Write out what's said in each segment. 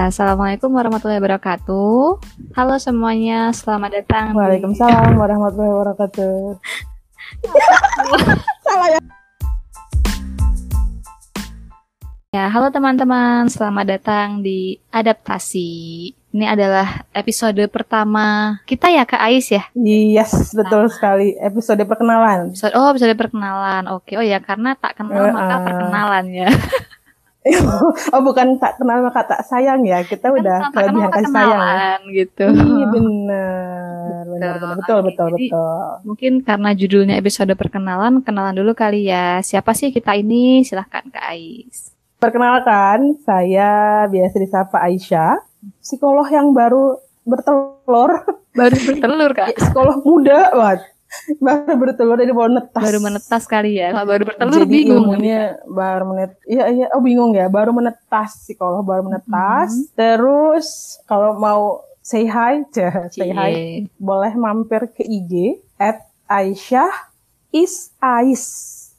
Assalamualaikum warahmatullahi wabarakatuh. Halo semuanya, selamat datang. Waalaikumsalam warahmatullahi wabarakatuh. Salah ya. Ya, halo teman-teman, selamat datang di Adaptasi. Ini adalah episode pertama kita ya Kak Ais ya? Yes, betul sekali. Episode perkenalan. Episode, oh, episode perkenalan. Oke, oh ya karena tak kenal uh, maka perkenalan ya. oh bukan tak kenal maka tak sayang ya. Kita kan udah kelebihan kasih sayang ya. gitu. Iya benar benar benar. Betul betul Jadi, betul. mungkin karena judulnya episode perkenalan kenalan dulu kali ya. Siapa sih kita ini? Silahkan kak Ais. Perkenalkan saya biasa disapa Aisyah psikolog yang baru bertelur. Baru bertelur kak? Psikolog muda banget baru bertelur dari baru netas. Baru menetas kali ya. Kalau baru bertelur jadi bingung. ilmunya baru menet iya iya. Oh bingung ya. Baru menetas sih kalau baru menetas. Hmm. terus kalau mau say hi cah say hi boleh mampir ke IG at Aisyah is Ais.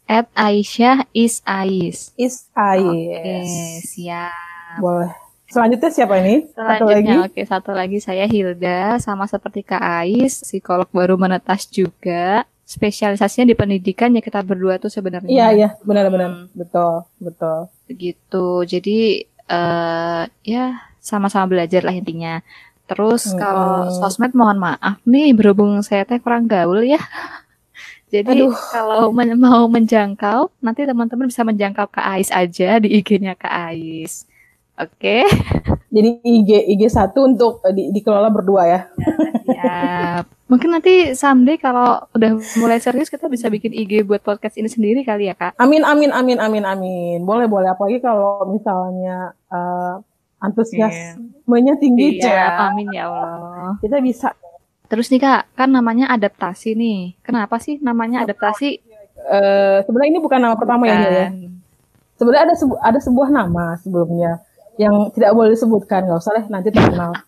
At Aisyah is Ais. Is Ais. Oke okay, siap. Boleh Selanjutnya siapa ini? Satu lagi. Oke, satu lagi saya Hilda, sama seperti Kak Ais, psikolog baru menetas juga. Spesialisasinya di pendidikan ya kita berdua tuh sebenarnya. Iya, iya, benar-benar. Hmm. Betul, betul. Begitu. Jadi uh, ya sama-sama belajar lah intinya. Terus hmm. kalau sosmed mohon maaf nih berhubung saya teh kurang gaul ya. Jadi Aduh. kalau men mau menjangkau, nanti teman-teman bisa menjangkau ke Ais aja di IG-nya ke Ais. Oke. Okay. Jadi IG IG satu untuk uh, di, dikelola berdua ya. Ya. Mungkin nanti someday kalau udah mulai serius kita bisa bikin IG buat podcast ini sendiri kali ya kak. Amin amin amin amin amin. Boleh boleh apalagi kalau misalnya uh, antusiasmenya tinggi iya, Amin ya Allah. Kita bisa. Terus nih kak, kan namanya adaptasi nih. Kenapa sih namanya adaptasi? Uh, sebenarnya ini bukan nama pertama ya, ya. Sebenarnya ada sebu ada sebuah nama sebelumnya yang tidak boleh disebutkan nggak usah deh nanti terkenal.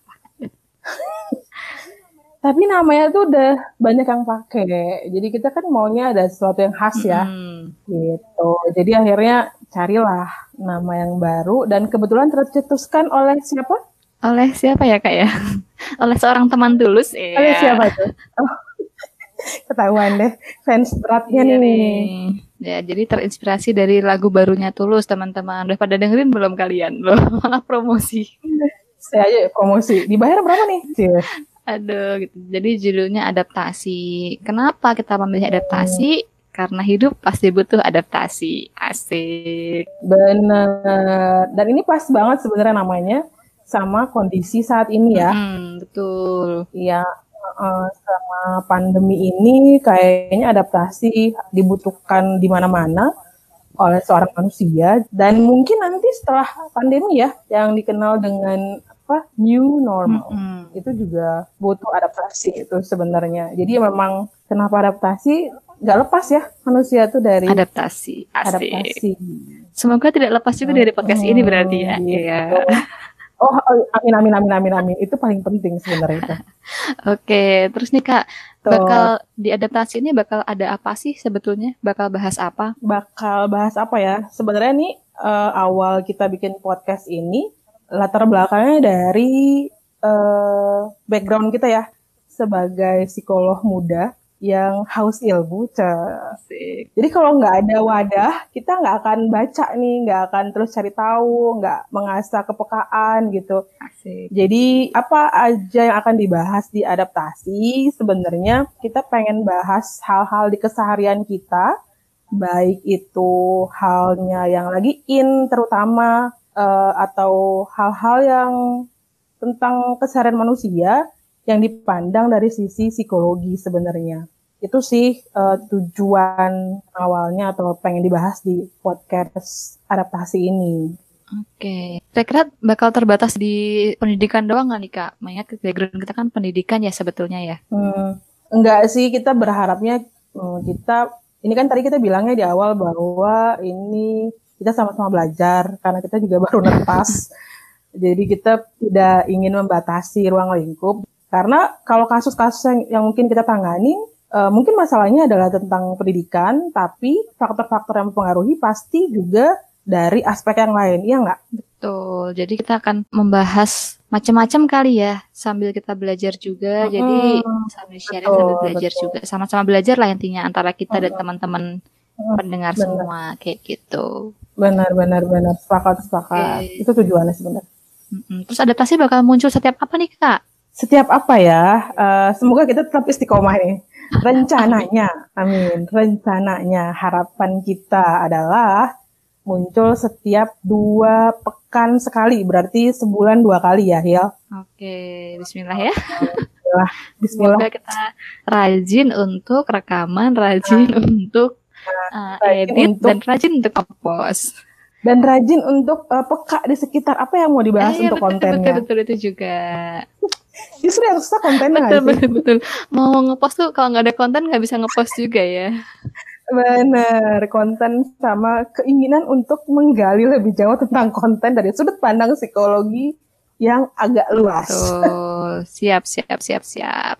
Tapi namanya tuh udah banyak yang pakai. Jadi kita kan maunya ada sesuatu yang khas ya. Hmm. gitu. Jadi akhirnya carilah nama yang baru. Dan kebetulan tercetuskan oleh siapa? Oleh siapa ya kak ya? Oleh seorang teman tulus ya. oleh siapa tuh? Oh, ketahuan deh. Fans beratnya iya nih. nih Ya, jadi terinspirasi dari lagu barunya Tulus, teman-teman. Udah pada dengerin belum kalian? Loh, malah promosi. Saya aja promosi. Dibayar berapa nih? Aduh, gitu. Jadi judulnya adaptasi. Kenapa kita memilih adaptasi? Hmm. Karena hidup pasti butuh adaptasi. Asik. Bener. Dan ini pas banget sebenarnya namanya sama kondisi saat ini ya. Hmm, betul. Iya, uh, selama pandemi ini kayaknya adaptasi dibutuhkan di mana-mana oleh seorang manusia. Dan mungkin nanti setelah pandemi ya yang dikenal dengan apa new normal. Mm -hmm. itu juga butuh adaptasi itu sebenarnya. Jadi memang kenapa adaptasi? Nggak lepas ya manusia tuh dari adaptasi Asik. adaptasi. Semoga tidak lepas juga dari podcast hmm, ini berarti ya. Gitu. Oh, oh, amin amin amin amin amin. Itu paling penting sebenarnya itu. Oke, terus nih Kak, Tuh. bakal diadaptasi ini bakal ada apa sih sebetulnya? Bakal bahas apa? Bakal bahas apa ya? Sebenarnya nih uh, awal kita bikin podcast ini latar belakangnya dari uh, background kita ya sebagai psikolog muda yang haus ilmu, Asik. Jadi kalau nggak ada wadah, kita nggak akan baca nih, nggak akan terus cari tahu, nggak mengasah kepekaan gitu. Asik. Jadi apa aja yang akan dibahas di adaptasi, sebenarnya kita pengen bahas hal-hal di keseharian kita, baik itu halnya yang lagi in, terutama uh, atau hal-hal yang tentang keseharian manusia yang dipandang dari sisi psikologi sebenarnya itu sih uh, tujuan awalnya atau pengen dibahas di podcast adaptasi ini. Oke, okay. saya kira bakal terbatas di pendidikan doang nggak nih kak? Mengingat background kita kan pendidikan ya sebetulnya ya. Hmm, enggak sih, kita berharapnya hmm, kita ini kan tadi kita bilangnya di awal bahwa ini kita sama-sama belajar karena kita juga baru netas. Jadi kita tidak ingin membatasi ruang lingkup karena kalau kasus-kasus yang, yang mungkin kita tangani Uh, mungkin masalahnya adalah tentang pendidikan, tapi faktor-faktor yang mempengaruhi pasti juga dari aspek yang lain, iya nggak? Betul. Jadi kita akan membahas macam-macam kali ya sambil kita belajar juga. Hmm, Jadi sambil sharing betul, sambil belajar betul. juga. Sama-sama belajar lah intinya antara kita hmm. dan teman-teman hmm, pendengar benar. semua kayak gitu. Benar, benar, benar. Sepakat, sepakat. Okay. Itu tujuannya sebenarnya. Terus adaptasi bakal muncul setiap apa nih kak? Setiap apa ya? Uh, semoga kita tetap istiqomah nih. Rencananya, amin. Rencananya harapan kita adalah muncul setiap dua pekan sekali, berarti sebulan dua kali ya, Hil. Oke, Bismillah ya. Bismillah. Bismillah. Semoga kita rajin untuk rekaman, rajin nah. untuk uh, edit, untuk, dan rajin untuk post dan rajin untuk uh, peka di sekitar apa yang mau dibahas eh, untuk betul, kontennya. Betul, betul itu juga. Justru yang susah kontennya. betul, betul, betul. Mau ngepost tuh kalau nggak ada konten nggak bisa ngepost juga ya. Benar, konten sama keinginan untuk menggali lebih jauh tentang konten dari sudut pandang psikologi yang agak luas. Betul. Siap, siap, siap, siap.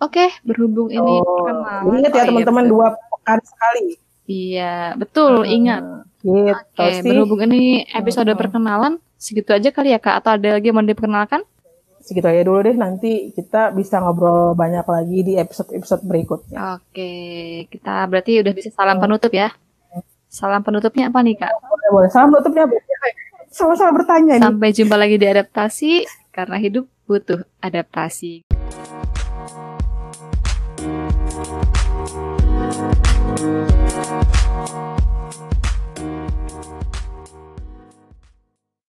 Oke, berhubung ini oh. Ingat ya teman-teman dua pekan sekali. Iya, betul, hmm. ingat Gitu Oke, sih. berhubung ini episode hmm. perkenalan, segitu aja kali ya Kak? Atau ada lagi yang mau diperkenalkan? Segitu aja dulu deh, nanti kita bisa ngobrol banyak lagi di episode-episode berikutnya. Oke, kita berarti udah bisa salam penutup ya? Salam penutupnya apa nih Kak? Boleh, boleh. Salam penutupnya sama-sama bertanya Sampai nih. jumpa lagi di adaptasi, karena hidup butuh adaptasi.